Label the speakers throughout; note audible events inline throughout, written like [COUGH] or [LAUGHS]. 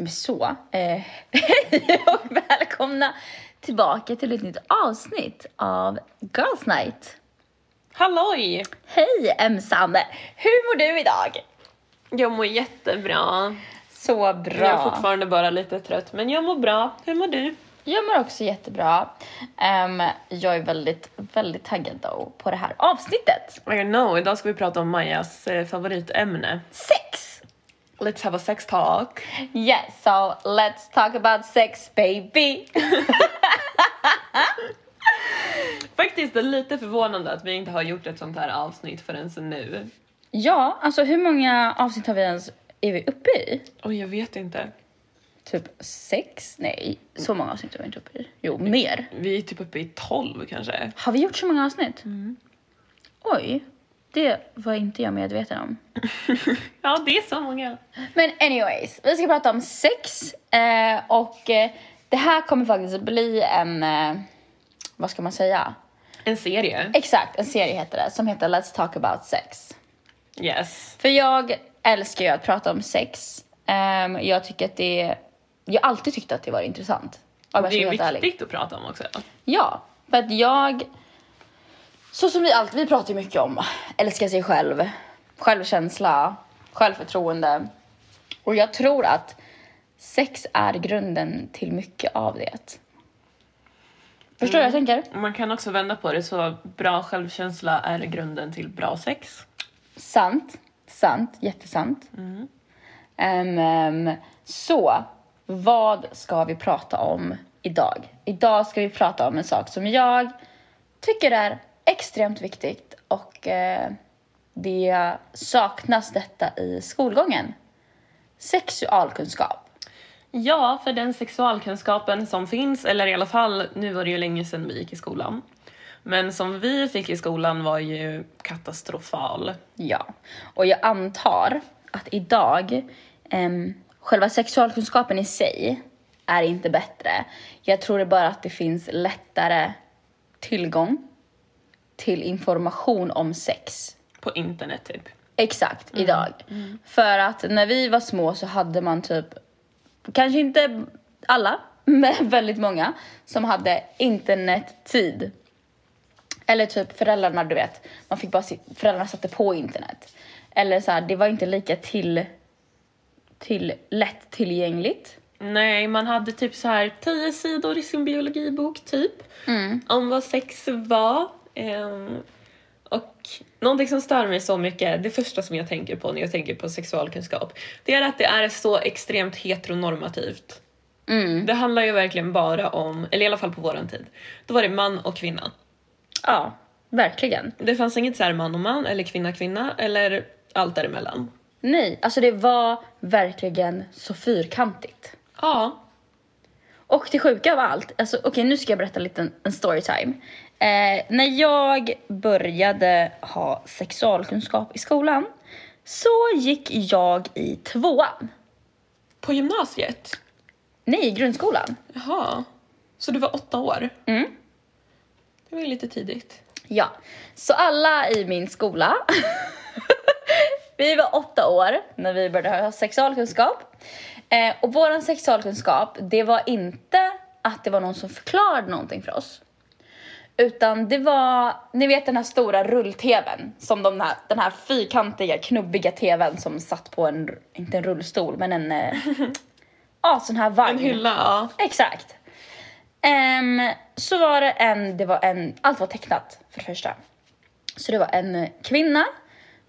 Speaker 1: Men så, eh, hej [LAUGHS] och välkomna tillbaka till ett nytt avsnitt av Girls Night.
Speaker 2: Halloj!
Speaker 1: Hej Emsan! Hur mår du idag?
Speaker 2: Jag mår jättebra.
Speaker 1: Så
Speaker 2: Jag är
Speaker 1: bra.
Speaker 2: fortfarande bara lite trött, men jag mår bra. Hur mår du?
Speaker 1: Jag mår också jättebra. Ehm, jag är väldigt, väldigt taggad då på det här avsnittet.
Speaker 2: I know, idag ska vi prata om Majas eh, favoritämne.
Speaker 1: Sex!
Speaker 2: Let's have a sex talk.
Speaker 1: Yes, so let's talk about sex baby. [LAUGHS]
Speaker 2: Faktiskt är det lite förvånande att vi inte har gjort ett sånt här avsnitt förrän nu.
Speaker 1: ja, alltså hur många avsnitt har vi ens, är vi uppe i?
Speaker 2: Och jag vet inte.
Speaker 1: Typ sex? Nej, så många avsnitt har vi inte uppe i. Jo, mer.
Speaker 2: Vi är typ uppe i 12 kanske.
Speaker 1: Har vi gjort så många avsnitt? Oj, det var inte jag medveten om. [LAUGHS]
Speaker 2: Ja, det är så många.
Speaker 1: Men anyways, vi ska prata om sex eh, och eh, det här kommer faktiskt bli en, eh, vad ska man säga?
Speaker 2: En serie.
Speaker 1: Exakt, en serie heter det som heter Let's talk about sex.
Speaker 2: Yes.
Speaker 1: För jag älskar ju att prata om sex. Ehm, jag tycker att det, jag har alltid tyckt att det var intressant. Om
Speaker 2: Det är
Speaker 1: helt ärlig.
Speaker 2: viktigt att prata om också.
Speaker 1: Ja, för att jag, så som vi alltid, vi pratar ju mycket om älska sig själv, självkänsla, självförtroende. Och jag tror att sex är grunden till mycket av det. Förstår du vad jag tänker?
Speaker 2: Man kan också vända på det så bra självkänsla är grunden till bra sex.
Speaker 1: Sant, sant, jättesant. Ehm, ehm, så, vad ska vi prata om idag? Idag ska vi prata om en sak som jag tycker är extremt viktigt och eh, det saknas detta i skolgången. Sexualkunskap.
Speaker 2: Ja, för den sexualkunskapen som finns, eller i alla fall, nu var det ju länge sedan vi gick i skolan. Men som vi fick i skolan var ju katastrofal.
Speaker 1: Ja, och jag antar att idag, um, själva sexualkunskapen i sig är inte bättre. Jag tror det bara att det finns lättare tillgång till information om sex.
Speaker 2: På internet typ.
Speaker 1: Exakt, idag. För att när vi var små så hade man typ, kanske inte alla, [LAUGHS] men väldigt många som hade internettid. Eller typ föräldrarna, du vet, man fick bara sit, föräldrarna satte på internet. Eller så här, det var inte lika till, till lätt tillgängligt.
Speaker 2: Nej, man hade typ så här 10 sidor i sin biologibok typ. Om vad sex var. Ehm, och någonting som stör mig så mycket, det första som jag tänker på när jag tänker på sexualkunskap, det är att det är så extremt heteronormativt.
Speaker 1: Mm.
Speaker 2: Det handlar ju verkligen bara om, eller i alla fall på våran tid, då var det man och kvinna.
Speaker 1: Ja, verkligen.
Speaker 2: Det fanns inget så här man och man eller kvinna kvinna eller allt däremellan.
Speaker 1: Nej, alltså det var verkligen så fyrkantigt.
Speaker 2: Ja,
Speaker 1: Och det sjuka av allt, alltså okej nu ska jag berätta lite en, en storytime. Eh, när jag började ha sexualkunskap i skolan så gick jag i tvåan.
Speaker 2: på gymnasiet.
Speaker 1: Nej, i grundskolan.
Speaker 2: Jaha, så du var åtta år?
Speaker 1: Mm.
Speaker 2: Det var ju lite tidigt.
Speaker 1: Ja, så alla i min skola, [LAUGHS] vi var åtta år när vi började ha sexualkunskap. Eh, och våran sexualkunskap, det var inte att det var någon som förklarade någonting för oss. Utan det var, ni vet den här stora rull-tvn, som de här, den här fyrkantiga, knubbiga tvn som satt på en, inte en rullstol, men en, eh, [LAUGHS] ja sån här vagn.
Speaker 2: En hylla, ja.
Speaker 1: Exakt. Ehm, så var det en, det var en, allt var tecknat för det första. Så det var en kvinna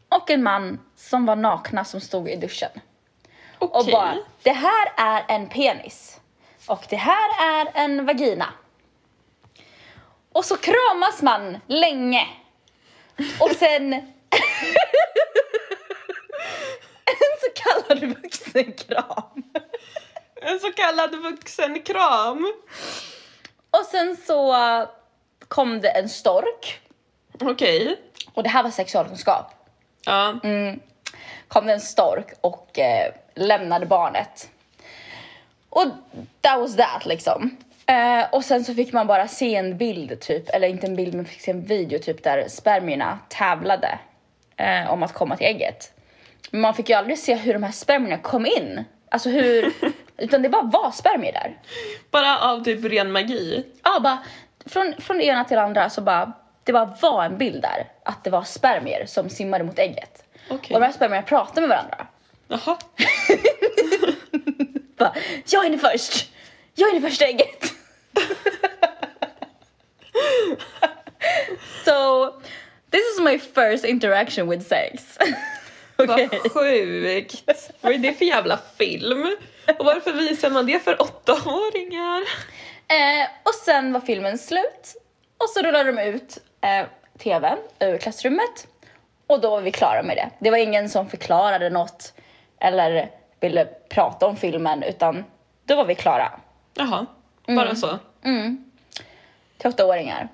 Speaker 1: och en man som var nakna som stod i duschen. Och
Speaker 2: Okej.
Speaker 1: bara, det här är en penis. Och det här är en vagina. Och så kramas man länge. Och sen... en så kallad vuxenkram.
Speaker 2: En så kallad vuxenkram.
Speaker 1: Och sen så kom det en stork.
Speaker 2: Okej.
Speaker 1: Och det här var sexualkunskap.
Speaker 2: Ja.
Speaker 1: Mm. Kom det en stork och eh, lämnade barnet. Och that was that liksom. Eh, och sen så fick man bara se en bild typ, eller inte en bild men fick se en video typ där spermierna tävlade eh, om att komma till ägget. Men man fick ju aldrig se hur de här spermierna kom in Alltså hur... [LAUGHS] utan det bara var spermier där.
Speaker 2: Bara av typ ren magi.
Speaker 1: Ja, bara från, från det ena till det andra så bara... Det bara var en bild där. Att det var spermier som simmade mot ägget.
Speaker 2: Okej.
Speaker 1: Och de här spermierna pratade med varandra.
Speaker 2: Jaha. [LAUGHS]
Speaker 1: Bara, jag är först! Jag är inne första ägget! [LAUGHS] so, this is my first interaction with sex. Okej. [LAUGHS]
Speaker 2: Vad sjukt. Vad är det för jävla film? Och varför visar man det för åttaåringar?
Speaker 1: Eh, och sen var filmen slut. Och så rullade de ut eh, tvn ur klassrummet. Och då var vi klara med det. Det var ingen som förklarade något eller ville prata om filmen utan då var vi klara.
Speaker 2: Jaha, bara så.
Speaker 1: Mm. Till åttaåringar.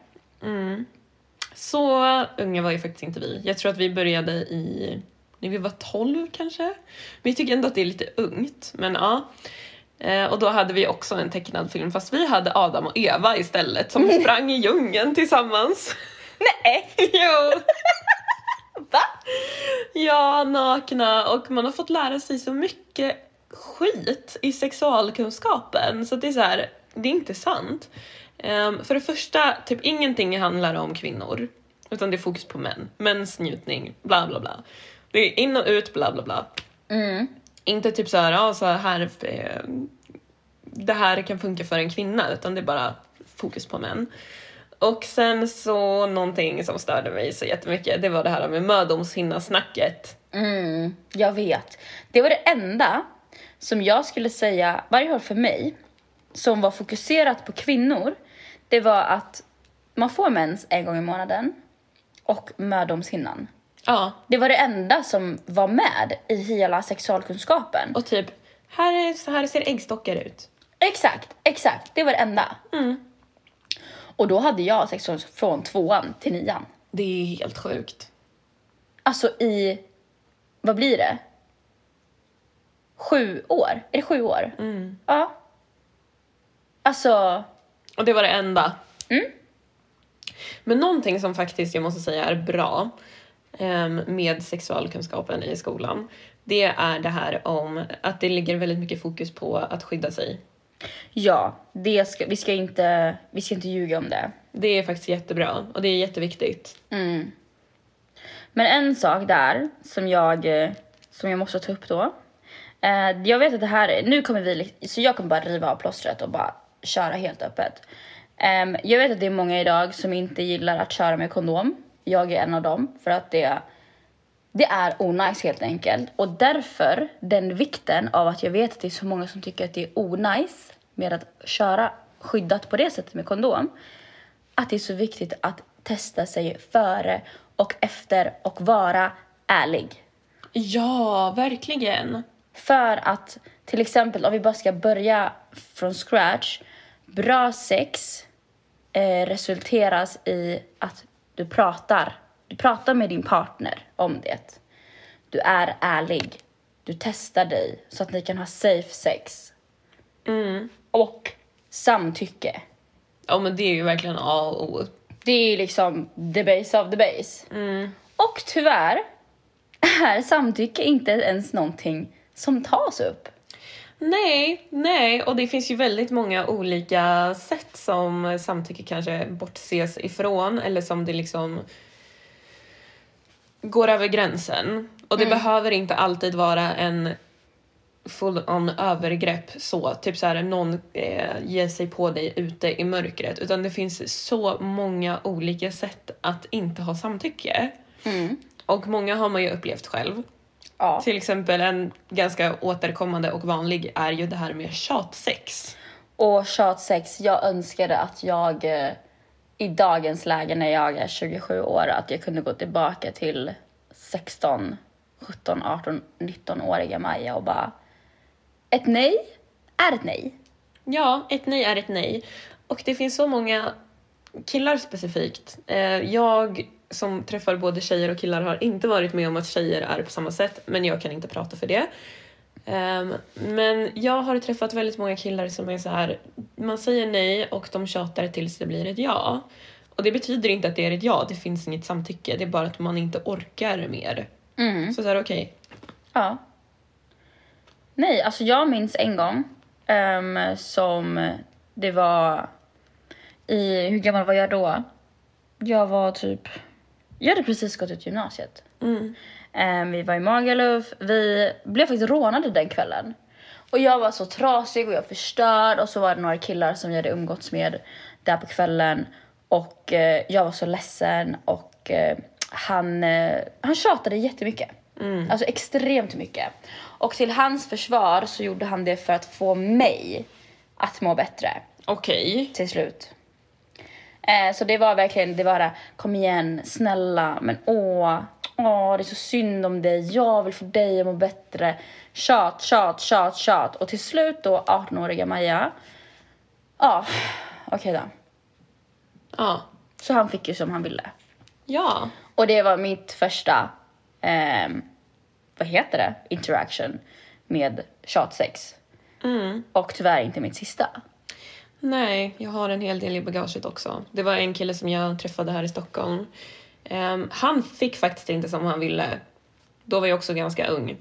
Speaker 2: Så unga var ju faktiskt inte vi. Jag tror att vi började i när vi var 12 kanske. Men jag tycker ändå att det är lite ungt. Men ja. Eh, och då hade vi också en tecknad film fast vi hade Adam och Eva istället som sprang i djungeln tillsammans.
Speaker 1: Nej! [LAUGHS]
Speaker 2: jo!
Speaker 1: Va?
Speaker 2: Ja, nakna och man har fått lära sig så mycket skit i sexualkunskapen så det är så här, det är inte sant. Ehm, för det första, typ ingenting handlar om kvinnor utan det är fokus på män. Mäns njutning, bla bla bla. Det är in och ut, bla bla bla.
Speaker 1: Mm.
Speaker 2: Inte typ så här, ja, så här eh, det här kan funka för en kvinna utan det är bara fokus på män. Och sen så någonting som störde mig så jättemycket, det var det här med mödomshinna-snacket.
Speaker 1: Mm, jag vet. Det var det enda som jag skulle säga, varje år för mig, som var fokuserat på kvinnor, det var att man får mens en gång i månaden och mödomshinnan.
Speaker 2: Ja,
Speaker 1: Det var det enda som var med i hela sexualkunskapen.
Speaker 2: och typ, här, är, så här ser äggstockar ut.
Speaker 1: Exakt, exakt. Det var det enda.
Speaker 2: Mm.
Speaker 1: Och då hade jag sexual från tvåan till nian.
Speaker 2: Det är helt sjukt.
Speaker 1: Alltså i, vad blir det? Sju år? Är det sju år?
Speaker 2: Mm.
Speaker 1: Ja. Alltså,
Speaker 2: Och det var det enda.
Speaker 1: Mm.
Speaker 2: Men någonting som faktiskt jag måste säga är bra ehm, med sexualkunskapen i skolan, det är det här om att det ligger väldigt mycket fokus på att skydda sig.
Speaker 1: ja, det ska, vi, ska inte, vi ska inte ljuga om det.
Speaker 2: Det är faktiskt jättebra och det är jätteviktigt.
Speaker 1: Mm. Men en sak där som jag, eh, som jag måste ta upp då. Eh, jag vet att det här är, nu kommer vi, så jag kommer bara riva av plåstret och bara köra helt öppet. Eh, jag vet att det är många idag som inte gillar att köra med kondom. Jag är en av dem för att det, det är onajs helt enkelt. Och därför den vikten av att jag vet att det är så många som tycker att det är onajs med att köra skyddat på det sättet med kondom att det är så viktigt att testa sig före och efter och vara ärlig.
Speaker 2: Ja, verkligen.
Speaker 1: För att till exempel om vi bara ska börja från scratch. Bra sex eh, resulteras i att du pratar. Du pratar med din partner om det. Du är ärlig. Du testar dig så att ni kan ha safe sex.
Speaker 2: Mm.
Speaker 1: Och samtycke.
Speaker 2: Ja, men det är ju verkligen A och O.
Speaker 1: Det är liksom the base of the base.
Speaker 2: Mm.
Speaker 1: Och tyvärr [LAUGHS] är samtycke inte ens någonting som tas upp.
Speaker 2: Nej, nej, och det finns ju väldigt många olika sätt som samtycke kanske bortses ifrån eller som det liksom går över gränsen. Och det behöver inte alltid vara en full on övergrepp så, typ så här någon eh, ger sig på dig ute i mörkret utan det finns så många olika sätt att inte ha samtycke. Och många har man ju upplevt själv.
Speaker 1: Ja.
Speaker 2: Till exempel en ganska återkommande och vanlig är ju det här med tjatsex.
Speaker 1: Och tjatsex, jag önskade att jag eh, i dagens läge när jag är 27 år att jag kunde gå tillbaka till 16, 17, 18, 19-åriga Maja och bara ett nej är ett nej.
Speaker 2: Ja, ett nej är ett nej. Och det finns så många killar specifikt. Eh, jag som träffar både tjejer och killar har inte varit med om att tjejer är på samma sätt, men jag kan inte prata för det. Ehm, men jag har träffat väldigt många killar som är så här, man säger nej och de tjatar tills det blir ett ja. Och det betyder inte att det är ett ja, det finns inget samtycke, det är bara att man inte orkar mer.
Speaker 1: Mm.
Speaker 2: Så så här, okej,
Speaker 1: Ja. Nej, alltså jag minns en gång ehm, som det var i, hur gammal var jag då? Jag var typ, jag hade precis gått ut gymnasiet.
Speaker 2: Mm.
Speaker 1: Ehm, vi var i Magaluf, vi blev faktiskt rånade den kvällen. Och jag var så trasig och jag förstörd och så var det några killar som jag hade umgåtts med där på kvällen. Och eh, jag var så ledsen och eh, han, eh, han tjatade jättemycket. Alltså extremt mycket. Och till hans försvar så gjorde han det för att få mig att må bättre
Speaker 2: Okej.
Speaker 1: till slut. Eh, så det var verkligen, det var det, kom igen, snälla, men åh, åh, det är så synd om dig, jag vill få dig att må bättre. Tjat, tjat, tjat, tjat. Och till slut då, 18-åriga Maja, ja, okej då.
Speaker 2: Ja.
Speaker 1: Så han fick ju som han ville.
Speaker 2: Ja.
Speaker 1: Och det var mitt första, ehm, vad heter det, interaction med tjatsex.
Speaker 2: Mm.
Speaker 1: Och tyvärr inte mitt sista.
Speaker 2: Nej, jag har en hel del i bagaget också. Det var en kille som jag träffade här i Stockholm. Um, han fick faktiskt inte som han ville. Då var jag också ganska ung.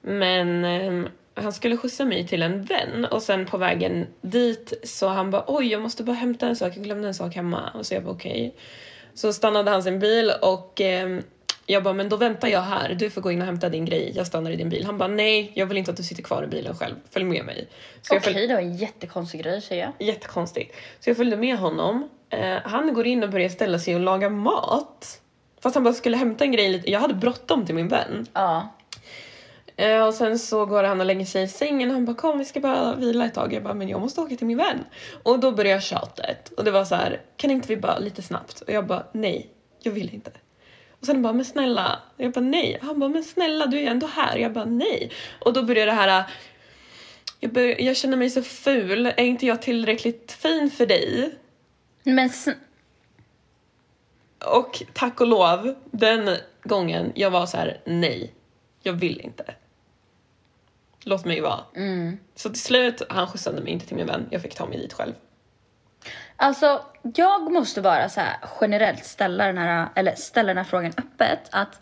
Speaker 2: Men um, han skulle skjutsa mig till en vän och sen på vägen dit så han bara oj jag måste bara hämta en sak, jag glömde en sak hemma. Och så jag bara okej. Så stannade han sin bil och um, jag bara men då väntar jag här, du får gå in och hämta din grej, jag stannar i din bil. Han bara nej, jag vill inte att du sitter kvar i bilen själv, följ med mig.
Speaker 1: Okej,
Speaker 2: följ-
Speaker 1: det var en jättekonstig grej säger jag.
Speaker 2: Jättekonstigt. Så jag följde med honom. Eh, han går in och börjar ställa sig och laga mat. Fast han bara skulle hämta en grej lite. Jag hade bråttom till min vän.
Speaker 1: Ja.
Speaker 2: Eh, och sen så går han och lägger sig i sängen och han bara kom vi ska bara vila ett tag. Jag bara men jag måste åka till min vän. Och då börjar tjatet. Och det var så här kan inte vi bara lite snabbt? Och jag bara nej, jag vill inte. Och sen bara men snälla. Jag bara nej. Han bara men snälla du är ändå här. Jag bara nej. Och då börjar det här jag, bör, jag känner mig så ful. Är inte jag tillräckligt fin för dig?
Speaker 1: Men
Speaker 2: Och tack och lov, den gången jag var så här: nej, jag vill inte. Låt mig vara.
Speaker 1: mm.
Speaker 2: Så till slut, han skjutsade mig inte till min vän. Jag fick ta mig dit själv.
Speaker 1: Alltså, jag måste bara så här generellt ställa den här, eller ställa den här frågan öppet. Att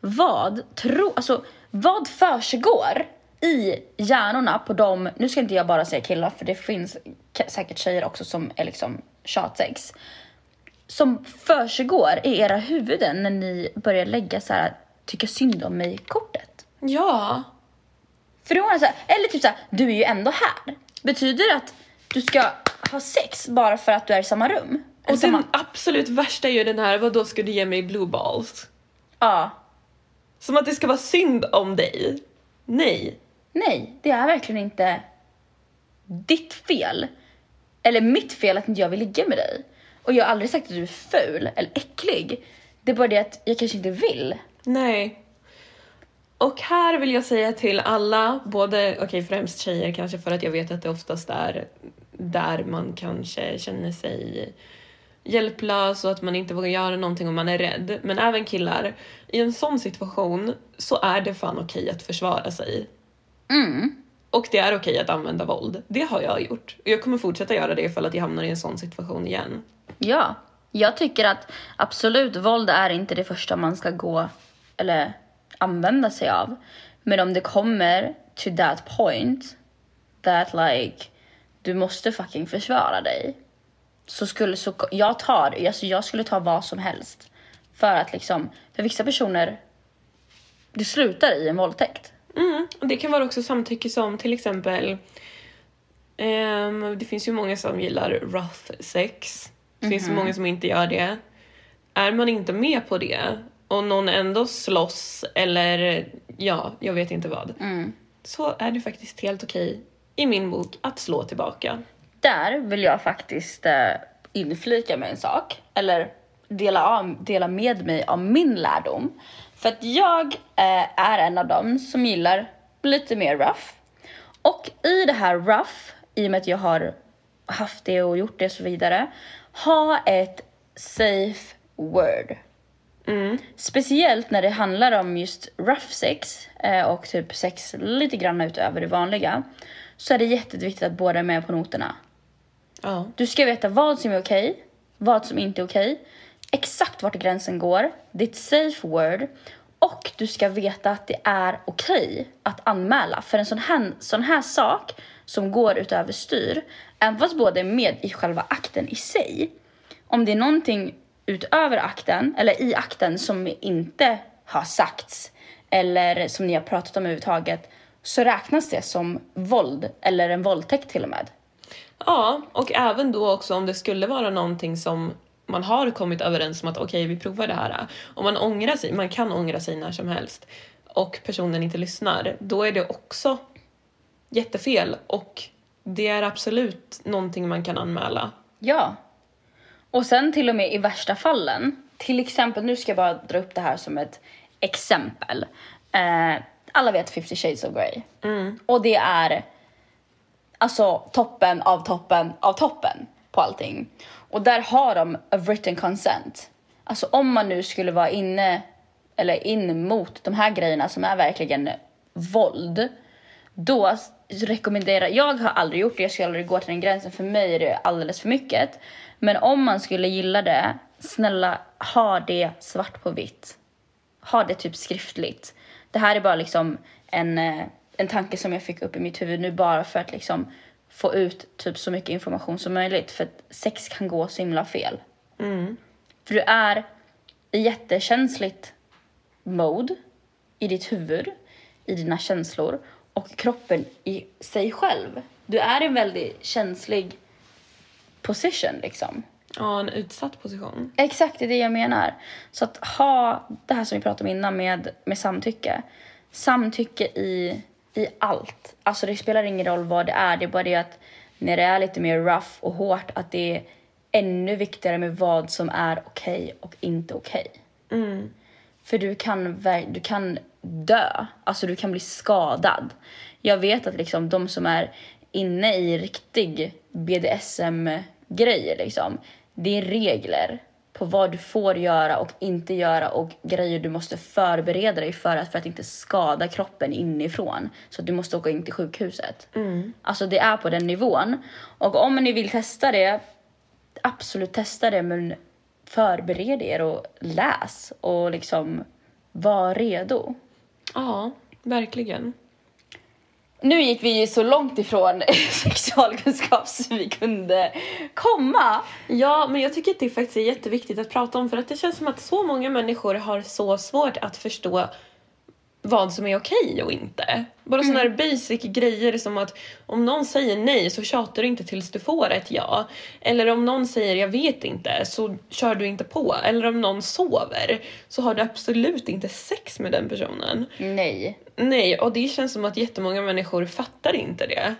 Speaker 1: vad tro, alltså vad försiggår i hjärnorna på dem, nu ska inte jag bara säga killar för det finns säkert tjejer också som är liksom tjatsex. Som försiggår i era huvuden när ni börjar lägga så här tycka synd om mig-kortet.
Speaker 2: Ja.
Speaker 1: För då är så här, eller typ så här, du är ju ändå här. Betyder det att du ska ha sex bara för att du är i samma rum?
Speaker 2: Och
Speaker 1: samma...
Speaker 2: den absolut värsta är ju den här, vad då ska du ge mig blue balls?
Speaker 1: Ja.
Speaker 2: Som att det ska vara synd om dig. Nej.
Speaker 1: Nej, det är verkligen inte ditt fel. Eller mitt fel att inte jag vill ligga med dig. Och jag har aldrig sagt att du är ful eller äcklig. Det är bara det att jag kanske inte vill.
Speaker 2: Nej. Och här vill jag säga till alla, både, okej främst tjejer kanske för att jag vet att det oftast är där man kanske känner sig hjälplös och att man inte vågar göra någonting om man är rädd. Men även killar, i en sån situation så är det fan okej att försvara sig.
Speaker 1: Mm.
Speaker 2: Och det är okej att använda våld. Det har jag gjort. Och jag kommer fortsätta göra det ifall att jag hamnar i en sån situation igen.
Speaker 1: Ja, jag tycker att absolut våld är inte det första man ska gå eller använda sig av. Men om det kommer to that point that like du måste fucking försvara dig. Så skulle så jag tar, alltså jag skulle ta vad som helst för att liksom för vissa personer det slutar i en våldtäkt.
Speaker 2: Mm, och det kan vara också samtycke som till exempel ehm, det finns ju många som gillar rough sex. Det finns ju många som inte gör det. Är man inte med på det och någon ändå slåss eller ja, jag vet inte vad.
Speaker 1: Mm.
Speaker 2: Så är det faktiskt helt okej i min bok att slå tillbaka.
Speaker 1: Där vill jag faktiskt eh, inflika med en sak, eller dela, av, dela med mig av min lärdom. För att jag eh, är en av dem som gillar lite mer rough. Och i det här rough, i och med att jag har haft det och gjort det och så vidare, ha ett safe word.
Speaker 2: Mm.
Speaker 1: Speciellt när det handlar om just rough sex eh, och typ sex lite grann utöver det vanliga. Så är det jätteviktigt att båda är med på noterna.
Speaker 2: Ja.
Speaker 1: Du ska veta vad som är okej, vad som inte är okej, exakt vart gränsen går, ditt safe word Och du ska veta att det är okej att anmäla för en sån här, sån här sak som går utöver styr, även fast båda är med i själva akten i sig. Om det är någonting utöver akten, eller i akten som inte har sagts eller som ni har pratat om överhuvudtaget så räknas det som våld eller en våldtäkt till och med.
Speaker 2: Ja, och även då också om det skulle vara någonting som man har kommit överens om att okej, okay, vi provar det här. Om man ångrar sig, man kan ångra sig när som helst och personen inte lyssnar, då är det också jättefel och det är absolut någonting man kan anmäla.
Speaker 1: Ja. Och sen till och med i värsta fallen, till exempel, nu ska jag bara dra upp det här som ett exempel. Eh, alla vet 50 shades of Grey.
Speaker 2: Mm.
Speaker 1: Och det är alltså toppen av toppen av toppen på allting. Och där har de a written consent. Alltså om man nu skulle vara inne eller in mot de här grejerna som är verkligen våld. Då rekommenderar, jag har aldrig gjort det, jag skulle aldrig gå till den gränsen, för mig är det alldeles för mycket. Men om man skulle gilla det, snälla ha det svart på vitt. Ha det typ skriftligt. Det här är bara liksom en, eh, en tanke som jag fick upp i mitt huvud nu bara för att liksom få ut typ så mycket information som möjligt för att sex kan gå så himla fel.
Speaker 2: Mm.
Speaker 1: För du är i jättekänsligt mode i ditt huvud, i dina känslor och kroppen i sig själv. Du är i en väldigt känslig position liksom.
Speaker 2: Ja, en utsatt position.
Speaker 1: Exakt, det är det jag menar. Så att ha det här som vi pratade om innan med, med samtycke. Samtycke i, i allt. Alltså det spelar ingen roll vad det är, det är bara det att när det är lite mer rough och hårt att det är ännu viktigare med vad som är okej okay och inte okej.
Speaker 2: Okay. Mm.
Speaker 1: För du kan, du kan dö, alltså du kan bli skadad. Jag vet att liksom de som är inne i riktig BDSM-grejer liksom, det är regler på vad du får göra och inte göra och grejer du måste förbereda dig för att, för att inte skada kroppen inifrån. Så att du måste åka in till sjukhuset.
Speaker 2: Mm.
Speaker 1: Alltså det är på den nivån. Och om ni vill testa det, absolut testa det men förbered er och läs och liksom var redo.
Speaker 2: Ja, verkligen.
Speaker 1: Nu gick vi ju så långt ifrån [LAUGHS] sexualkunskap som vi kunde komma.
Speaker 2: Ja, men jag tycker att det faktiskt är jätteviktigt att prata om för att det känns som att så många människor har så svårt att förstå vad som är okej och inte. Bara mm. sådana här basic grejer som att om någon säger nej så tjatar du inte tills du får ett ja. Eller om någon säger jag vet inte så kör du inte på. Eller om någon sover så har du absolut inte sex med den personen.
Speaker 1: Nej.
Speaker 2: Nej, och det känns som att jättemånga människor fattar inte det.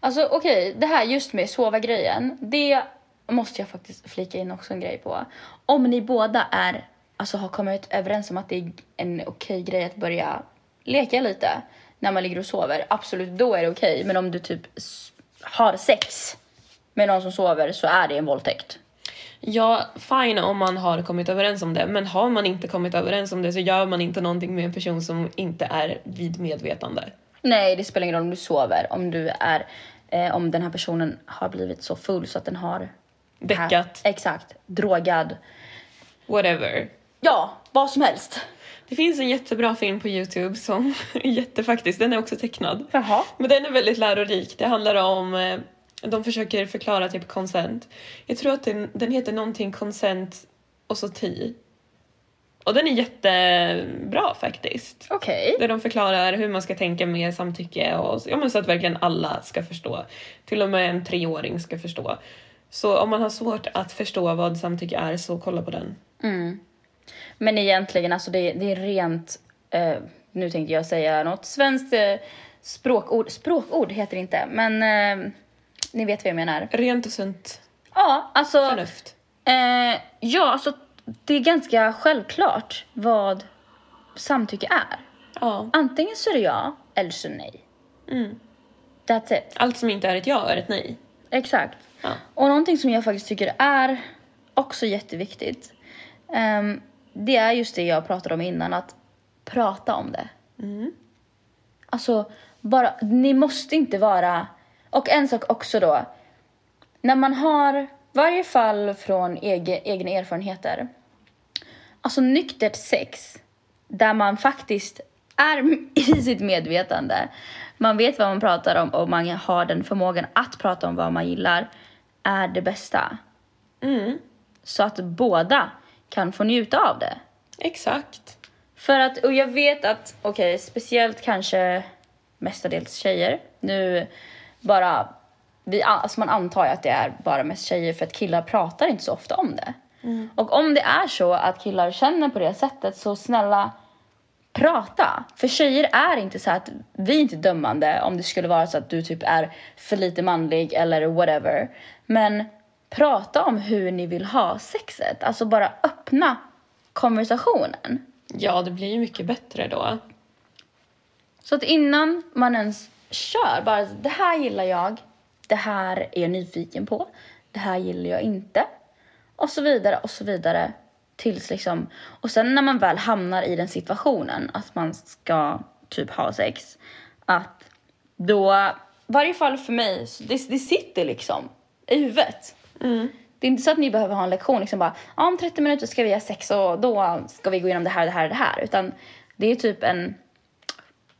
Speaker 1: Alltså okej, okay, det här just med sova-grejen, det måste jag faktiskt flika in också en grej på. Om ni båda är alltså, har kommit överens om att det är en okej grej att börja leka lite när man ligger och sover, absolut då är det okej. Men om du typ har sex med någon som sover så är det en våldtäkt.
Speaker 2: Ja, fine om man har kommit överens om det, men har man inte kommit överens om det så gör man inte någonting med en person som inte är vid medvetande.
Speaker 1: Nej, det spelar ingen roll om du sover, om du är, eh, om den här personen har blivit så full så att den har
Speaker 2: Däckat.
Speaker 1: Exakt, drogad.
Speaker 2: Whatever.
Speaker 1: Ja, vad som helst.
Speaker 2: Det finns en jättebra film på Youtube som [LAUGHS] är jättefaktiskt, den är också tecknad.
Speaker 1: Jaha.
Speaker 2: Men den är väldigt lärorik. Det handlar om, eh, de försöker förklara typ consent. Jag tror att den, den heter någonting consent och så ti. Och den är jättebra faktiskt.
Speaker 1: Okej. Okay.
Speaker 2: Där de förklarar hur man ska tänka med samtycke och ja, men så att verkligen alla ska förstå. Till och med en treåring ska förstå. Så om man har svårt att förstå vad samtycke är så kolla på den.
Speaker 1: Mm. Men egentligen, alltså det, det är rent, eh, nu tänkte jag säga något svenskt eh, språkord, språkord heter det inte, men eh, ni vet vad jag menar.
Speaker 2: Rent och sunt
Speaker 1: Ja, alltså.
Speaker 2: förnuft.
Speaker 1: Eh, ja, alltså det är ganska självklart vad samtycke är.
Speaker 2: Ja.
Speaker 1: Antingen så är det ja, eller så nej.
Speaker 2: Mm.
Speaker 1: That's it.
Speaker 2: Allt som inte är ett ja är ett nej.
Speaker 1: Exakt.
Speaker 2: Ja.
Speaker 1: Och någonting som jag faktiskt tycker är också jätteviktigt. Um, det är just det jag pratade om innan, att prata om det.
Speaker 2: Mm.
Speaker 1: Alltså, bara, ni måste inte vara... Och en sak också då. När man har varje fall från egen, egna erfarenheter. Alltså nyktert sex där man faktiskt är [LAUGHS] i sitt medvetande. Man vet vad man pratar om och man har den förmågan att prata om vad man gillar är det bästa.
Speaker 2: Mm,
Speaker 1: Så att båda kan få njuta av det.
Speaker 2: exakt.
Speaker 1: För att, och jag vet att, okej, speciellt kanske mestadels tjejer. Nu bara, vi, alltså man antar ju att det är bara mest tjejer för att killar pratar inte så ofta om det. Och om det är så att killar känner på det sättet så snälla prata. För tjejer är inte så att vi är inte dömande om det skulle vara så att du typ är för lite manlig eller whatever. Men prata om hur ni vill ha sexet. Alltså bara öppna konversationen.
Speaker 2: Ja, det blir ju mycket bättre då.
Speaker 1: Så att innan man ens kör, bara det här gillar jag, det här är jag nyfiken på, det här gillar jag inte. Och så vidare och så vidare. Tills liksom, och sen när man väl hamnar i den situationen att man ska typ ha sex, att då, varje fall för mig, det, det sitter liksom i huvudet. Det är inte så att ni behöver ha en lektion, liksom bara ja, om 30 minuter ska vi ha sex och då ska vi gå igenom det här, det här och det här. Utan det är typ en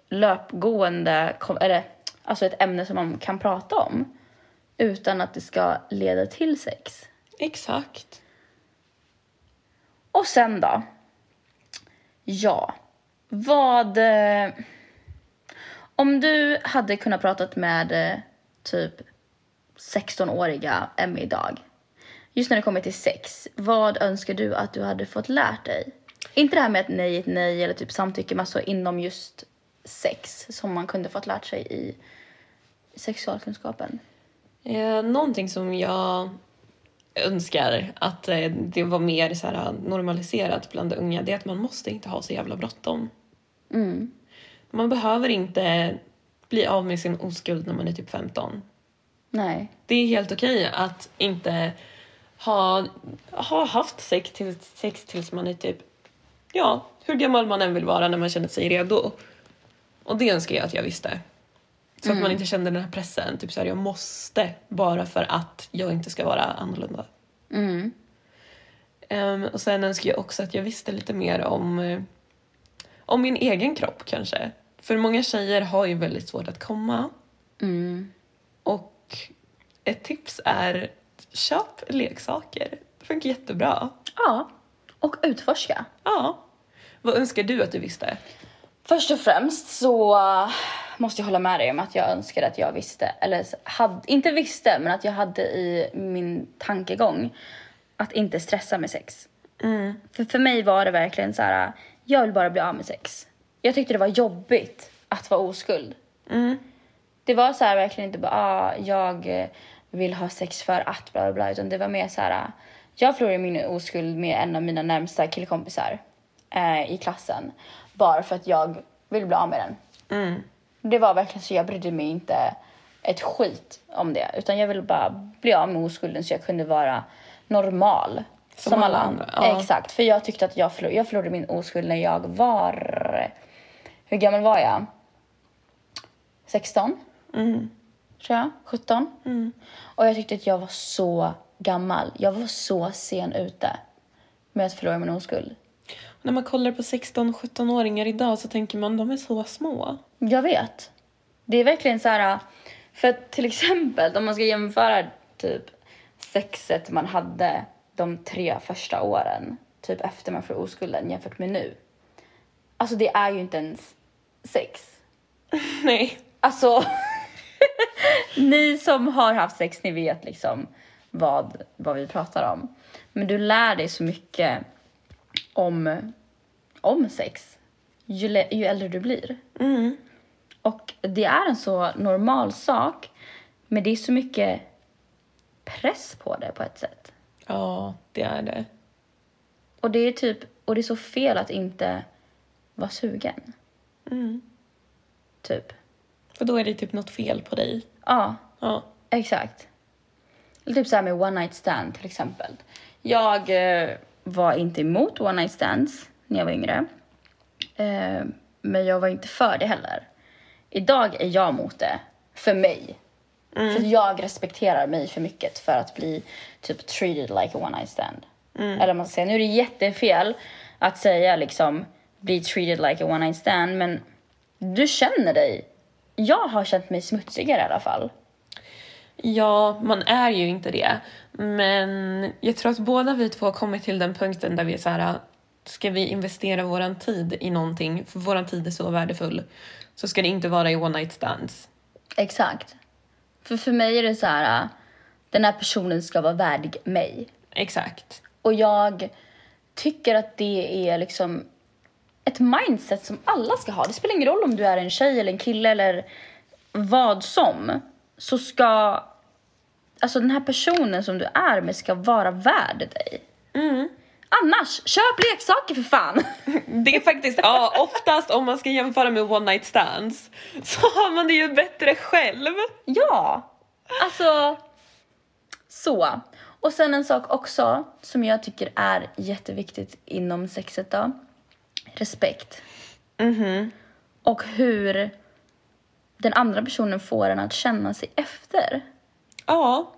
Speaker 1: löpgående, eller alltså ett ämne som man kan prata om utan att det ska leda till sex.
Speaker 2: Exakt.
Speaker 1: Och sen då? Ja, vad... eh, Om du hade kunnat pratat med eh, typ 16-åriga Emmy idag. Just när det kommer till sex, vad önskar du att du hade fått lärt dig? Inte det här med att nej är ett nej eller typ samtycke, men alltså inom just sex som man kunde fått lärt sig i sexualkunskapen.
Speaker 2: Eh, någonting som jag önskar att eh, det var mer så här, normaliserat bland unga det är att man måste inte ha så jävla bråttom.
Speaker 1: Mm.
Speaker 2: Man behöver inte bli av med sin oskuld när man är typ 15.
Speaker 1: Nej.
Speaker 2: Det är helt okej att inte ha, ha haft sex, till, sex tills man är typ, ja, hur gammal man än vill vara när man känner sig redo. Och det önskar jag att jag visste. Så att man inte kände den här pressen, typ såhär jag måste bara för att jag inte ska vara annorlunda.
Speaker 1: Mm.
Speaker 2: Ehm, och sen önskar jag också att jag visste lite mer om, eh, om min egen kropp kanske. För många tjejer har ju väldigt svårt att komma.
Speaker 1: Mm.
Speaker 2: Och ett tips är köp leksaker. Det funkar jättebra.
Speaker 1: Ja. Och utforska.
Speaker 2: Ja. Vad önskar du att du visste?
Speaker 1: Först och främst så måste jag hålla med dig om att jag önskade att jag visste, eller hade, inte visste, men att jag hade i min tankegång att inte stressa med sex. För för mig var det verkligen så här, jag vill bara bli av med sex. Jag tyckte det var jobbigt att vara oskuld. Det var så här verkligen inte bara, ah, jag eh, vill ha sex för att bla bla bla, utan det var mer så här, ah, jag förlorade min oskuld med en av mina närmsta killkompisar eh, i klassen. Bara för att jag ville bli av med den. Det var verkligen så jag brydde mig inte ett skit om det. Utan jag ville bara bli av med oskulden så jag kunde vara normal. Som, alla andra.
Speaker 2: ja.
Speaker 1: Exakt. För jag tyckte att jag förlorade, jag förlorade min oskuld när jag var... Hur gammal var jag? 16? Tror jag. 17? Och jag tyckte att jag var så gammal. Jag var så sen ute med att förlora min oskuld.
Speaker 2: När man kollar på 16-17-åringar idag så tänker man de är så små.
Speaker 1: Jag vet. Det är verkligen så här... För att till exempel om man ska jämföra typ sexet man hade de tre första åren, typ efter man får oskulden jämfört med nu. Alltså det är ju inte ens sex. [LAUGHS]
Speaker 2: Nej.
Speaker 1: Alltså, [LAUGHS] ni som har haft sex, ni vet liksom vad, vad vi pratar om. Men du lär dig så mycket om, om sex ju, ju äldre du blir. Och det är en så normal sak, men det är så mycket press på det på ett sätt.
Speaker 2: Ja, det är det.
Speaker 1: Och det är typ, och det är så fel att inte vara sugen. Typ.
Speaker 2: För då är det typ något fel på dig.
Speaker 1: Ja,
Speaker 2: Ja.
Speaker 1: Exakt. Eller Typ så här med one night stand till exempel. Jag eh, var inte emot one night stands när jag var yngre. Eh, men jag var inte för det heller. Idag är jag emot det. För mig. För att jag respekterar mig för mycket för att bli typ treated like a one night stand. Eller vad man ska säga. Nu är det jättefel att säga liksom bli treated like a one night stand men du känner dig, jag har känt mig smutsigare i alla fall.
Speaker 2: Ja, man är ju inte det. Men jag tror att båda vi två har kommit till den punkten där vi är så här, ska vi investera våran tid i någonting, för våran tid är så värdefull, så ska det inte vara i one night stands.
Speaker 1: Exakt. För för mig är det så här, den här personen ska vara värdig mig.
Speaker 2: Exakt.
Speaker 1: Och jag tycker att det är liksom ett mindset som alla ska ha. Det spelar ingen roll om du är en tjej eller en kille eller vad som. Så ska, alltså den här personen som du är med ska vara värd dig.
Speaker 2: Mm.
Speaker 1: Annars, köp leksaker för fan! [LAUGHS]
Speaker 2: Det är faktiskt, ja oftast om man ska jämföra med one night stands [LAUGHS] så har man det ju bättre själv.
Speaker 1: Ja, alltså så. Och sen en sak också som jag tycker är jätteviktigt inom sexet då. Respekt.
Speaker 2: Mhm.
Speaker 1: Och hur den andra personen får en att känna sig efter.
Speaker 2: Ja.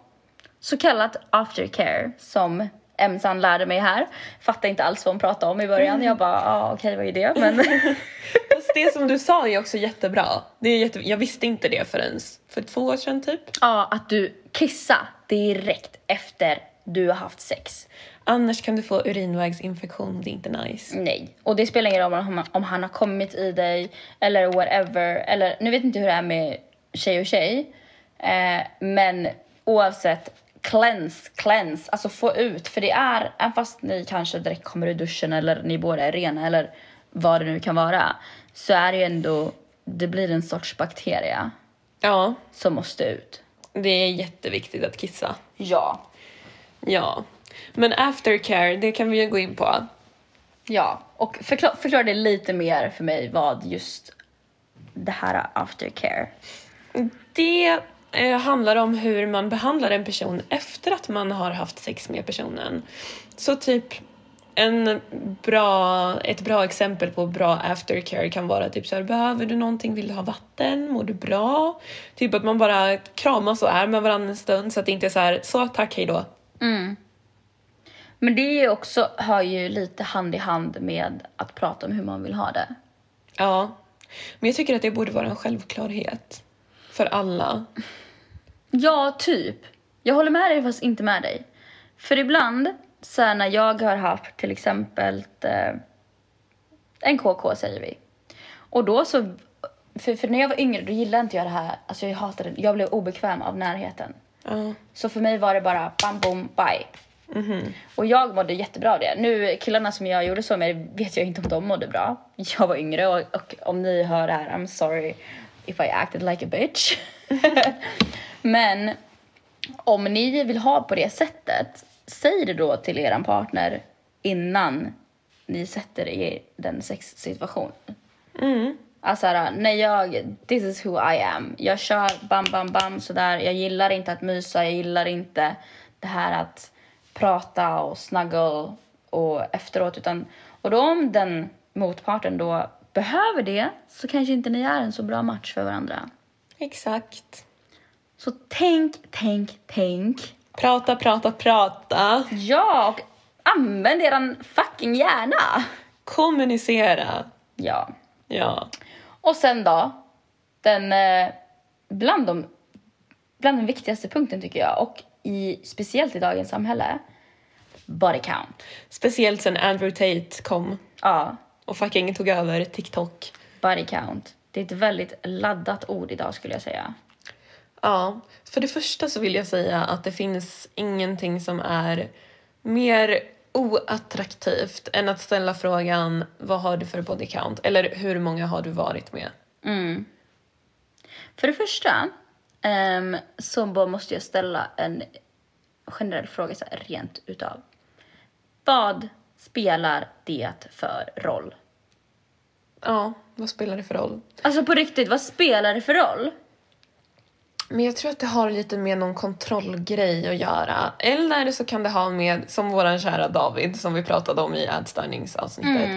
Speaker 1: Så kallat aftercare som Emsan lärde mig här. Fattar inte alls vad hon pratade om i början. Jag bara, ja ah, okej vad är det? Men [LAUGHS]
Speaker 2: Fast det som du sa är också jättebra. Det är jätte... Jag visste inte det förrän för två år sedan typ.
Speaker 1: ja, att du kissa direkt efter du har haft sex.
Speaker 2: Annars kan du få urinvägsinfektion, det är inte nice.
Speaker 1: Nej. Och det spelar ingen roll om han, om han har kommit i dig eller whatever. Eller nu vet inte hur det är med tjej och tjej. Eh, men oavsett, cleanse, cleanse. Alltså få ut. För det är, även fast ni kanske direkt kommer ur duschen eller ni båda är rena eller vad det nu kan vara. Så är det ju ändå, det blir en sorts bakteria
Speaker 2: Ja,
Speaker 1: som måste ut.
Speaker 2: det är jätteviktigt att kissa.
Speaker 1: Ja.
Speaker 2: Ja. Men aftercare, det kan vi ju gå in på.
Speaker 1: Ja. Och förklara, förklara det lite mer för mig vad just det här aftercare.
Speaker 2: Det eh, handlar om hur man behandlar en person efter att man har haft sex med personen. Så typ en bra, ett bra exempel på bra aftercare kan vara typ så här, behöver du någonting, vill du ha vatten, mår du bra? Typ att man bara kramas och är med varandra en stund så att det inte är så här, så tack, hej då.
Speaker 1: Men det är också, hör ju lite hand i hand med att prata om hur man vill ha det.
Speaker 2: Ja. Men jag tycker att det borde vara en självklarhet för alla.
Speaker 1: Ja, typ. Jag håller med dig fast inte med dig. För ibland, så här, när jag har haft till exempel eh, en KK säger vi. Och då så, för, för när jag var yngre då gillade inte jag det här, alltså jag hatade det, jag blev obekväm av närheten.
Speaker 2: Ja.
Speaker 1: Så för mig var det bara bam, boom, bye. Och jag mådde jättebra av det. Nu killarna som jag gjorde så med vet jag inte om de mådde bra. Jag var yngre och, och om ni hör det här, I'm sorry if I acted like a bitch. [LAUGHS] Men om ni vill ha på det sättet, säg det då till er partner innan ni sätter er i den sexsituationen. Alltså här, när jag, this is who I am. Jag kör bam, bam, bam sådär. Jag gillar inte att mysa, jag gillar inte det här att prata och snuggle och efteråt. Utan, och då om den motparten då behöver det så kanske inte ni är en så bra match för varandra.
Speaker 2: Exakt.
Speaker 1: Så tänk, tänk, tänk.
Speaker 2: Prata, prata, prata.
Speaker 1: Ja, och använd eran fucking hjärna.
Speaker 2: Kommunicera.
Speaker 1: Ja.
Speaker 2: Ja.
Speaker 1: Och sen då, den, eh, bland, de, bland den viktigaste punkten tycker jag, och i, speciellt i dagens samhälle, body count.
Speaker 2: Speciellt sen Andrew Tate kom
Speaker 1: Ja,
Speaker 2: och fucking tog över TikTok.
Speaker 1: body count. Det är ett väldigt laddat ord idag skulle jag säga.
Speaker 2: Ja, för det första så vill jag säga att det finns ingenting som är mer oattraktivt än att ställa frågan vad har du för body count? Eller hur många har du varit med?
Speaker 1: Mm. För det första ehm, så bara måste jag ställa en generell fråga så här, rent utav. Vad spelar det för roll?
Speaker 2: Ja, vad spelar det för roll?
Speaker 1: Alltså på riktigt, vad spelar det för roll?
Speaker 2: Men jag tror att det har lite med någon kontrollgrej att göra. Eller så kan det ha med, som våran kära David som vi pratade om i ätstörningsavsnittet.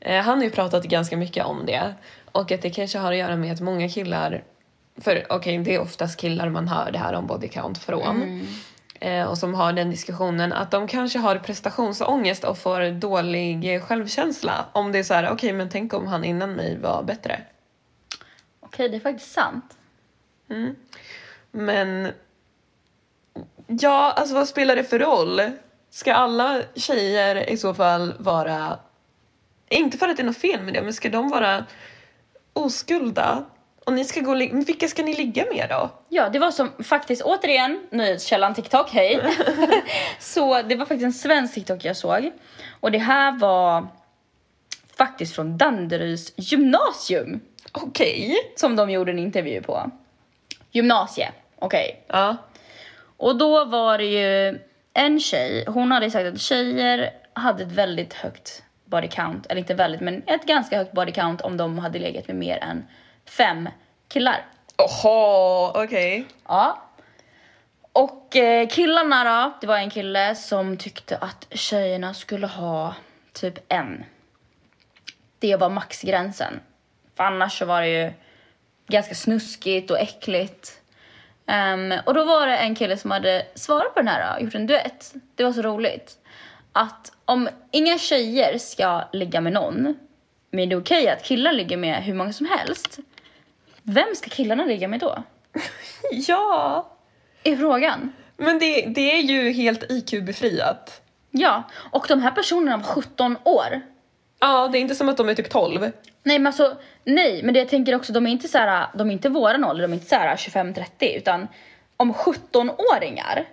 Speaker 2: Eh, han har ju pratat ganska mycket om det. Och att det kanske har att göra med att många killar, för okej det är oftast killar man hör det här om body count från. eh, och som har den diskussionen att de kanske har prestationsångest och får dålig självkänsla. Om det är så här, okej men tänk om han innan mig var bättre.
Speaker 1: Okej, det är faktiskt sant.
Speaker 2: Men ja, alltså vad spelar det för roll? Ska alla tjejer i så fall vara, inte för att det är något fel med det, men ska de vara oskulda? Och ni ska gå och vilka ska ni ligga med då?
Speaker 1: Ja, det var som faktiskt återigen nyhetskällan TikTok, hej. [LAUGHS] så det var faktiskt en svensk TikTok jag såg. Och det här var faktiskt från Danderyds gymnasium
Speaker 2: Okej.
Speaker 1: som de gjorde en intervju på. Gymnasie, okej.
Speaker 2: Ja.
Speaker 1: Och då var det ju en tjej, hon hade sagt att tjejer hade ett väldigt högt body count, eller inte väldigt men ett ganska högt body count om de hade legat med mer än fem killar.
Speaker 2: Oho, okej.
Speaker 1: Ja. Och eh, killarna då, det var en kille som tyckte att tjejerna skulle ha typ en. Det var maxgränsen. För annars så var det ju ganska snuskigt och äckligt. Ehm, och då var det en kille som hade svarat på den här, då, gjort en duett. Det var så roligt. Att om inga tjejer ska ligga med någon, men det är okej att killar ligger med hur många som helst. Vem ska killarna ligga med då? [LAUGHS]
Speaker 2: Ja.
Speaker 1: Är frågan.
Speaker 2: Men det, det är ju helt IQ-befriat.
Speaker 1: Ja, och de här personerna var 17 år.
Speaker 2: Ja, det är inte som att de är typ 12.
Speaker 1: Nej men alltså, nej men det jag tänker också, de är inte så här, de är inte våran ålder, de är inte så här 25-30 utan om 17-åringar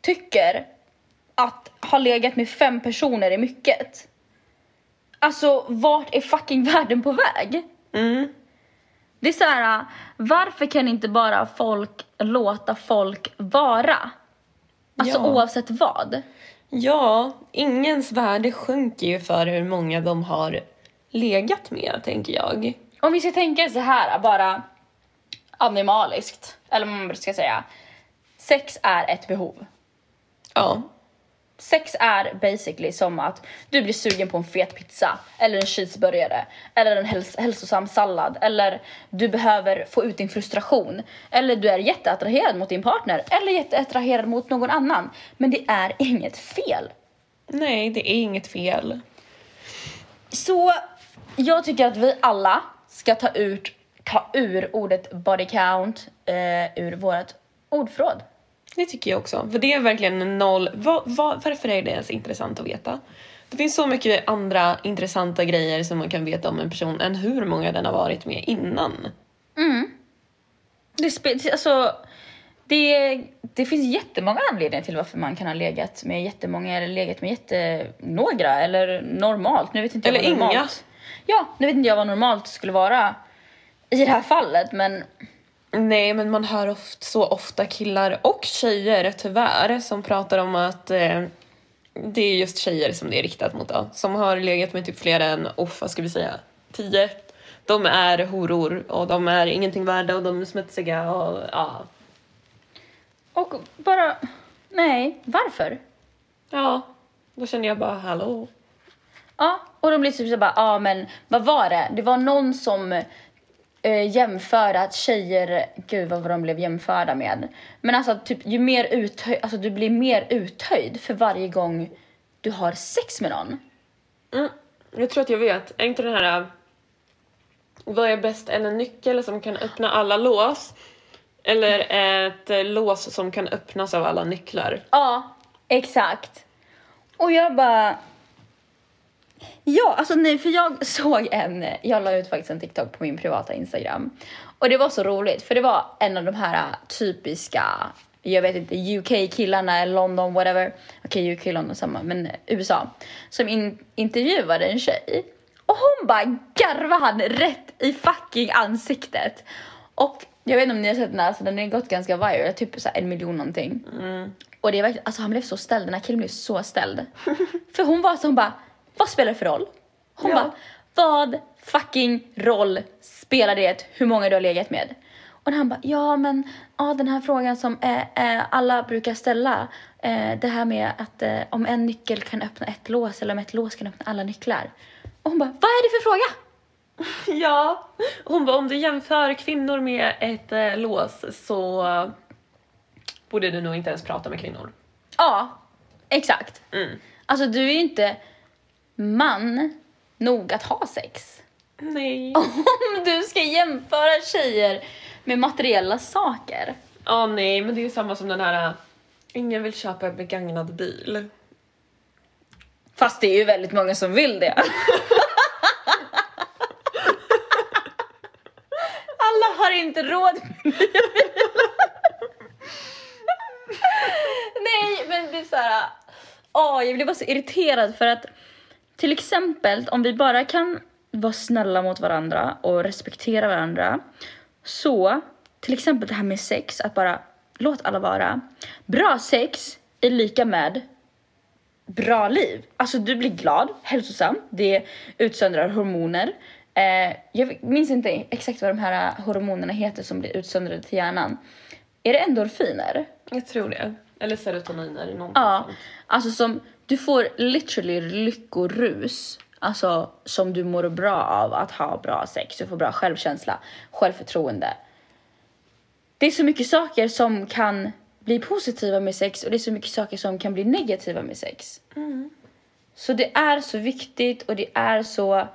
Speaker 1: tycker att ha legat med fem personer är mycket. Alltså vart är fucking världen på väg?
Speaker 2: Mm.
Speaker 1: Det är så här, varför kan inte bara folk låta folk vara? Alltså
Speaker 2: Ja.
Speaker 1: oavsett vad.
Speaker 2: Ja, ingens värde sjunker ju för hur många de har legat med, tänker jag.
Speaker 1: Om vi ska tänka så här bara animaliskt, eller vad man ska säga. Sex är ett behov.
Speaker 2: Ja.
Speaker 1: Sex är basically som att du blir sugen på en fet pizza, eller en cheeseburgare, eller en häls hälsosam sallad, eller du behöver få ut din frustration, eller du är jätteattraherad mot din partner, eller jätteattraherad mot någon annan. Men det är inget fel.
Speaker 2: Nej, det är inget fel.
Speaker 1: Så jag tycker att vi alla ska ta, ut, ta ur ordet body count eh, ur vårt ordförråd.
Speaker 2: Det tycker jag också. För det är verkligen en noll. Va, va, varför är det ens intressant att veta? Det finns så mycket andra intressanta grejer som man kan veta om en person än hur många den har varit med innan.
Speaker 1: Det, spe- alltså, det, det finns jättemånga anledningar till varför man kan ha legat med jättemånga eller legat med jättenågra eller normalt. Nu vet inte jag
Speaker 2: Eller
Speaker 1: vad normalt.
Speaker 2: inga.
Speaker 1: Ja, nu vet inte jag vad normalt skulle vara i det här fallet men
Speaker 2: Nej, men man hör oft, så ofta killar och tjejer tyvärr som pratar om att eh, det är just tjejer som det är riktat mot då, som har legat med typ fler än, oh, vad ska vi säga, tio. De är horor och de är ingenting värda och de är smutsiga och ja.
Speaker 1: och bara nej, varför?
Speaker 2: Ja, då känner jag bara hallå.
Speaker 1: Ja, och de blir typ så bara, ja men vad var det? Det var någon som eh, jämförde att tjejer, gud vad de blev jämförda med. Men alltså typ ju mer uthöjd, alltså du blir mer uthöjd för varje gång du har sex med någon.
Speaker 2: Mm, jag tror att jag vet. Är inte den här... äh, Vad är bäst? En nyckel som kan öppna alla lås? Eller ett eh, lås som kan öppnas av alla nycklar?
Speaker 1: Ja, exakt. Och jag bara... Ja, alltså nej, för jag såg en... Jag la ut faktiskt en TikTok på min privata Instagram. Och det var så roligt, för det var en av de här typiska, jag vet inte, UK-killarna London, whatever. Okej, UK London samma, men USA. Som in, intervjuade en tjej. Och hon bara garvade han rätt i fucking ansiktet. Och jag vet inte om ni har sett den här, så den har gått ganska viral, typ så en miljon någonting. Och det är verkligen, alltså han blev så ställd, den här killen blev så ställd. [LAUGHS] För hon var så, hon bara, vad spelar det för roll? Hon
Speaker 2: Ja.
Speaker 1: bara, vad fucking roll spelar det hur många du har legat med? Och han bara, ja men ja, den här frågan som eh, eh, alla brukar ställa. Eh, det här med att eh, om en nyckel kan öppna ett lås eller om ett lås kan öppna alla nycklar. Och hon bara, vad är det för fråga? [LAUGHS]
Speaker 2: Ja. Hon bara, om du jämför kvinnor med ett eh, lås så borde du nog inte ens prata med kvinnor.
Speaker 1: Ja, exakt.
Speaker 2: Mm.
Speaker 1: Alltså du är ju inte man nog att ha sex.
Speaker 2: Nej. [LAUGHS]
Speaker 1: Om du ska jämföra tjejer med materiella saker.
Speaker 2: Ja, nej, men det är ju samma som den här... äh, Ingen vill köpa en begagnad bil.
Speaker 1: Fast det är ju väldigt många som vill det. [LAUGHS] Alla har inte råd med. Nej, men det är så här. Åh, jag blir bara så irriterad för att till exempel om vi bara kan vara snälla mot varandra och respektera varandra så till exempel det här med sex, att bara låt alla vara. Bra sex är lika med bra liv. Alltså du blir glad, hälsosam, det utsöndrar hormoner. Eh, jag minns inte exakt vad de här hormonerna heter som blir utsöndrade till hjärnan. Är det endorfiner?
Speaker 2: Jag tror det. Eller serotoniner. Någonting
Speaker 1: Ja, alltså som du får literally lyckorus. Alltså som du mår bra av att ha bra sex. Du får bra självkänsla, självförtroende. Det är så mycket saker som kan bli positiva med sex och det är så mycket saker som kan bli negativa med sex. Så det är så viktigt och det är så...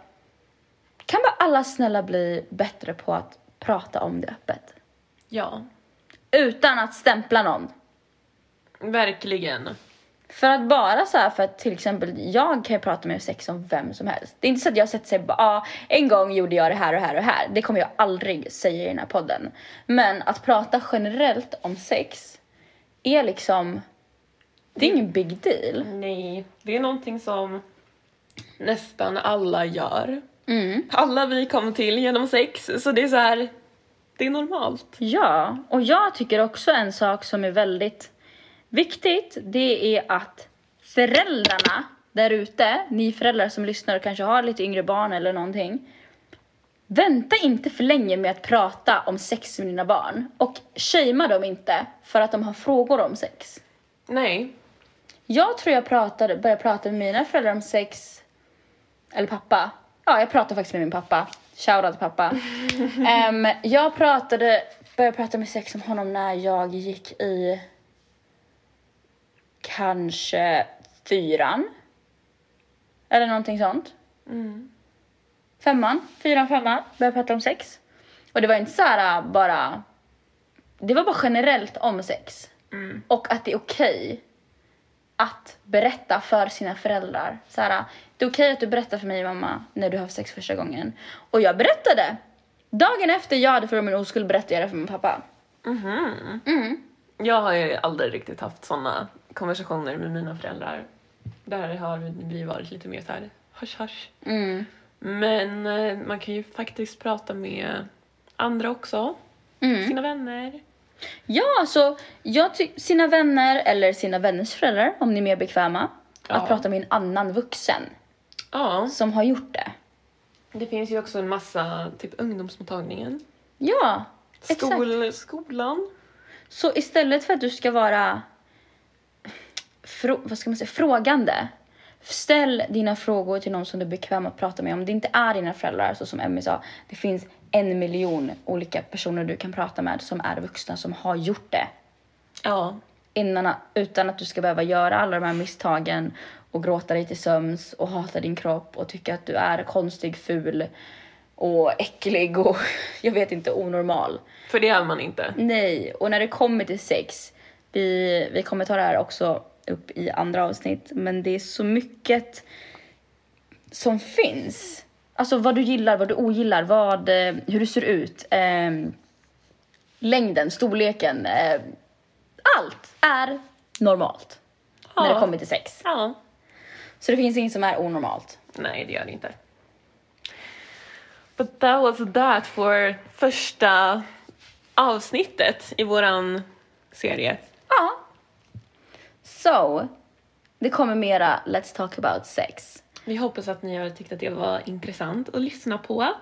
Speaker 1: Kan bara alla snälla bli bättre på att prata om det öppet?
Speaker 2: Ja,
Speaker 1: Utan att stämpla någon.
Speaker 2: verkligen.
Speaker 1: För att bara så här, för att till exempel jag kan ju prata med sex om vem som helst. Det är inte så att jag sätter sig bara, ah, en gång gjorde jag det här och här och här. Det kommer jag aldrig säga i den här podden. Men att prata generellt om sex är liksom, det är ingen big deal.
Speaker 2: Nej, det är någonting som nästan alla gör.
Speaker 1: Mm.
Speaker 2: Alla vi kom till genom sex, så det är så här. Det är normalt.
Speaker 1: Ja, och jag tycker också en sak som är väldigt viktigt, det är att föräldrarna där ute, ni föräldrar som lyssnar och kanske har lite yngre barn eller någonting, vänta inte för länge med att prata om sex med dina barn och shamea dem inte för att de har frågor om sex.
Speaker 2: Nej.
Speaker 1: Jag tror jag pratade, började prata med mina föräldrar om sex, eller pappa. Ja, jag pratade faktiskt med min pappa. Shoutout pappa. [LAUGHS] Em, jag pratade, började prata med sex om honom när jag gick i kanske fyran. Eller någonting sånt.
Speaker 2: Mm.
Speaker 1: Femman, fyran, femman. Började prata om sex. Och det var inte så här äh, bara... Det var bara generellt om sex.
Speaker 2: Mm.
Speaker 1: Och att det är okej att berätta för sina föräldrar. Så här, det är okej att du berättar för mig mamma när du har sex första gången. Och jag berättade. Dagen efter jag hade förlorat min oskuld berättade jag det för min pappa.
Speaker 2: Mhm.
Speaker 1: Mm.
Speaker 2: Jag har ju aldrig riktigt haft såna konversationer med mina föräldrar. Där har vi varit lite mer så här hush hush.
Speaker 1: Mm.
Speaker 2: Men eh, man kan ju faktiskt prata med andra också.
Speaker 1: Mm.
Speaker 2: Sina vänner.
Speaker 1: Ja, så jag sina vänner eller sina vänners föräldrar om ni är mer bekväma.
Speaker 2: Ja.
Speaker 1: Att prata med en annan vuxen
Speaker 2: Ja.
Speaker 1: som har gjort det.
Speaker 2: Det finns ju också en massa, typ ungdomsmottagningen.
Speaker 1: Ja, exakt.
Speaker 2: Skol, skolan.
Speaker 1: Så istället för att du ska vara vad ska man säga, frågande, ställ dina frågor till någon som du är bekväm att prata med. Om det inte är dina föräldrar, så som Emmy sa, det finns en miljon olika personer du kan prata med som är vuxna som har gjort det.
Speaker 2: Ja.
Speaker 1: Innan, utan att du ska behöva göra alla de här misstagen och gråta dig till sömns och hata din kropp och tycka att du är konstig, ful och äcklig och [LAUGHS] jag vet inte, onormal.
Speaker 2: För det är man inte.
Speaker 1: Nej, och när det kommer till sex, vi, vi kommer ta det här också upp i andra avsnitt, men det är så mycket som finns. Alltså vad du gillar, vad du ogillar, vad, eh, hur du ser ut, eh, längden, storleken, eh, allt är normalt när det
Speaker 2: Ja.
Speaker 1: kommer till sex.
Speaker 2: Ja.
Speaker 1: Så det finns inget som är onormalt.
Speaker 2: Nej, det gör det inte. But that was that för första avsnittet i våran serie.
Speaker 1: Ja. Så, det kommer mera Let's talk about sex.
Speaker 2: Vi hoppas att ni har tyckt att det var intressant att lyssna på.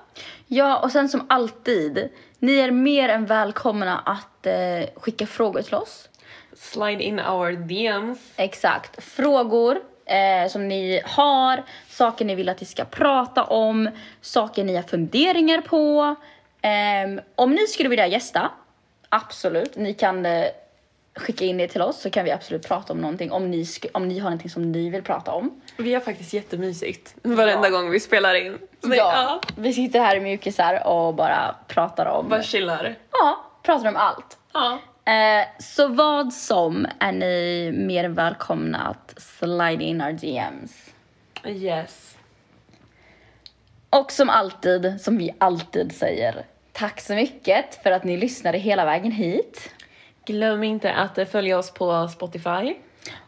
Speaker 1: Ja, och sen som alltid, ni är mer än välkomna att eh, skicka frågor till oss.
Speaker 2: Slide in our DMs.
Speaker 1: Exakt. Frågor eh, som ni har, saker ni vill att vi ska prata om, saker ni har funderingar på. Ehm, om ni skulle vilja gästa, absolut, ni kan eh, skicka in det till oss så kan vi absolut prata om någonting om ni, sk- om ni har någonting som ni vill prata om.
Speaker 2: Vi har faktiskt jättemysigt varenda gång vi spelar in. Så,
Speaker 1: Ja, vi sitter här i mjukisar och bara pratar om,
Speaker 2: Bara chillar.
Speaker 1: ja, pratar om allt.
Speaker 2: Ja.
Speaker 1: Eh, så vad som är ni mer välkomna att slide in our DMs.
Speaker 2: Yes.
Speaker 1: Och som alltid, som vi alltid säger, tack så mycket för att ni lyssnade hela vägen hit.
Speaker 2: Glöm inte att eh, följa oss på Spotify.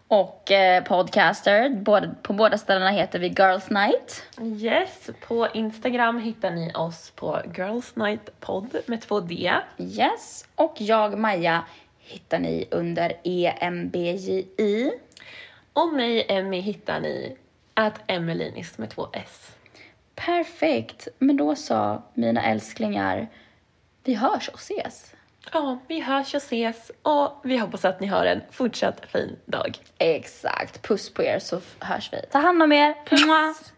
Speaker 1: Och eh, podcaster, både, på båda ställena heter vi Girls Night.
Speaker 2: Yes, på Instagram hittar ni oss på Girls Night Podd med två D.
Speaker 1: Yes. Och jag, Maja, hittar ni under EMBJI.
Speaker 2: Och mig, Emmy, hittar ni att Emelinis med två S.
Speaker 1: Perfekt. Men då så, mina älsklingar. Vi hörs och ses.
Speaker 2: Ja, vi hörs och ses och vi hoppas att ni har en fortsatt fin dag.
Speaker 1: Exakt. Puss på er så hörs vi. Ta hand om er. Puss.